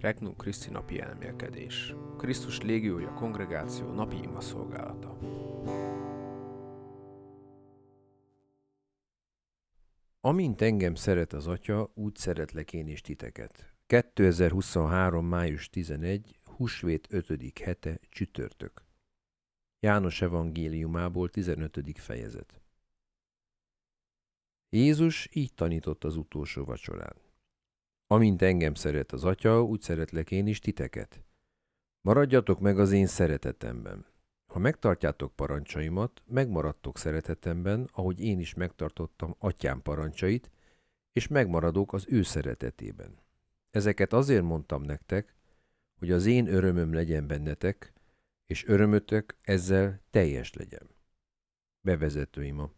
Regnum Christi napi elmélkedés. Krisztus légiója kongregáció napi ima szolgálata. Amint engem szeret az Atya, úgy szeretlek én is titeket. 2023. május 11. Húsvét 5. hete, csütörtök. János evangéliumából 15. fejezet. Jézus így tanított az utolsó vacsorán. Amint engem szeret az Atya, úgy szeretlek én is titeket. Maradjatok meg az én szeretetemben. Ha megtartjátok parancsaimat, megmaradtok szeretetemben, ahogy én is megtartottam atyám parancsait, és megmaradok az ő szeretetében. Ezeket azért mondtam nektek, hogy az én örömöm legyen bennetek, és örömötök ezzel teljes legyen. Bevezető ima.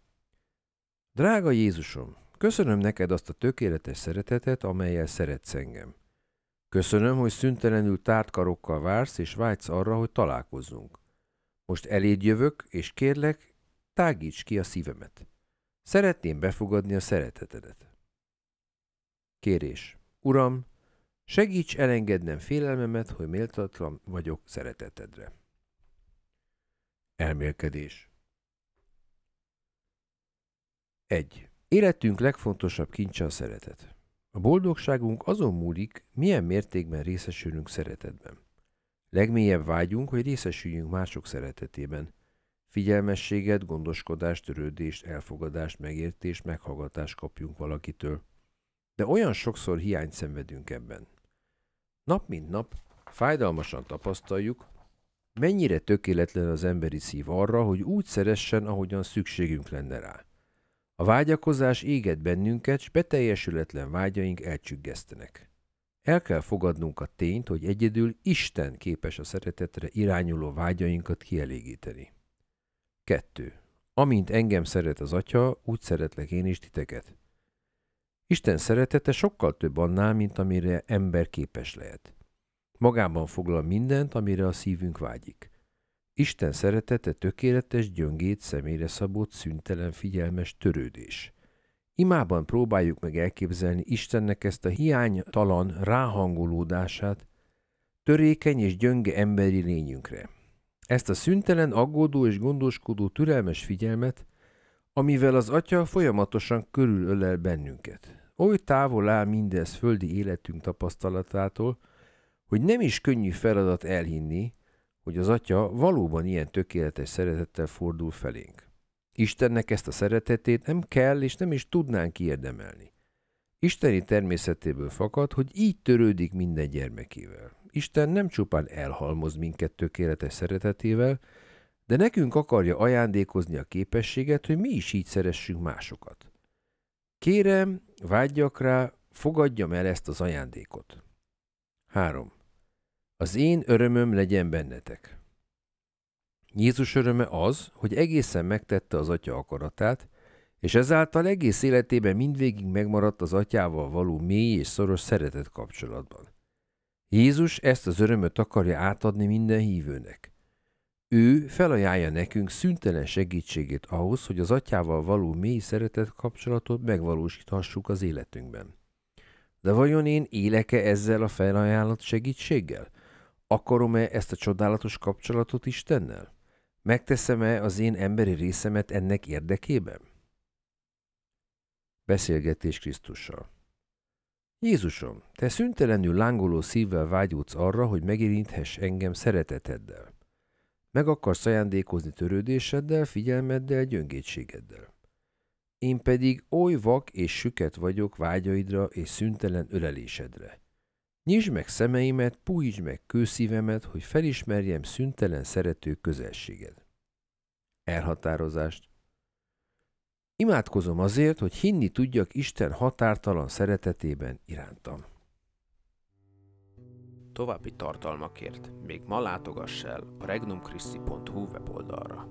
Drága Jézusom, köszönöm neked azt a tökéletes szeretetet, amelyel szeretsz engem. Köszönöm, hogy szüntelenül tárt karokkal vársz, és vágysz arra, hogy találkozzunk. Most eléd jövök, és kérlek, tágíts ki a szívemet. Szeretném befogadni a szeretetedet. Kérés. Uram, segíts elengednem félelmemet, hogy méltatlan vagyok szeretetedre. Elmélkedés 1. Életünk legfontosabb kincse a szeretet. A boldogságunk azon múlik, milyen mértékben részesülünk szeretetben. Legmélyebb vágyunk, hogy részesüljünk mások szeretetében. Figyelmességet, gondoskodást, törődést, elfogadást, megértést, meghallgatást kapjunk valakitől. De olyan sokszor hiányt szenvedünk ebben. Nap mint nap fájdalmasan tapasztaljuk, mennyire tökéletlen az emberi szív arra, hogy úgy szeressen, ahogyan szükségünk lenne rá. A vágyakozás éget bennünket, s beteljesületlen vágyaink elcsüggesztenek. El kell fogadnunk a tényt, hogy egyedül Isten képes a szeretetre irányuló vágyainkat kielégíteni. 2. Amint engem szeret az Atya, úgy szeretlek én is titeket. Isten szeretete sokkal több annál, mint amire ember képes lehet. Magában foglal mindent, amire a szívünk vágyik. Isten szeretete tökéletes, gyöngét, személyre szabott, szüntelen, figyelmes törődés. Imában próbáljuk meg elképzelni Istennek ezt a hiánytalan ráhangolódását törékeny és gyönge emberi lényünkre. Ezt a szüntelen, aggódó és gondoskodó türelmes figyelmet, amivel az Atya folyamatosan körülölel bennünket. Oly távol áll mindez földi életünk tapasztalatától, hogy nem is könnyű feladat elhinni, hogy az Atya valóban ilyen tökéletes szeretettel fordul felénk. Istennek ezt a szeretetét nem kell és nem is tudnánk kiérdemelni. Isteni természetéből fakad, hogy így törődik minden gyermekével. Isten nem csupán elhalmoz minket tökéletes szeretetével, de nekünk akarja ajándékozni a képességet, hogy mi is így szeressünk másokat. Kérem, vágyjak rá, fogadjam el ezt az ajándékot. 3. Az én örömöm legyen bennetek. Jézus öröme az, hogy egészen megtette az atya akaratát, és ezáltal egész életében mindvégig megmaradt az atyával való mély és szoros szeretet kapcsolatban. Jézus ezt az örömöt akarja átadni minden hívőnek. Ő felajánlja nekünk szüntelen segítségét ahhoz, hogy az atyával való mély szeretet kapcsolatot megvalósíthassuk az életünkben. De vajon én éleke ezzel a felajánlott segítséggel? Akarom-e ezt a csodálatos kapcsolatot Istennel? Megteszem-e az én emberi részemet ennek érdekében? Beszélgetés Krisztussal Jézusom, te szüntelenül lángoló szívvel vágyódsz arra, hogy megérinthess engem szereteteddel. Meg akarsz ajándékozni törődéseddel, figyelmeddel, gyöngétségeddel. Én pedig oly vak és süket vagyok vágyaidra és szüntelen ölelésedre. Nyisd meg szemeimet, pújítsd meg kőszívemet, hogy felismerjem szüntelen szerető közelséged. Elhatározást. Imádkozom azért, hogy hinni tudjak Isten határtalan szeretetében irántam. További tartalmakért még ma látogass el a regnumchristi.hu weboldalra.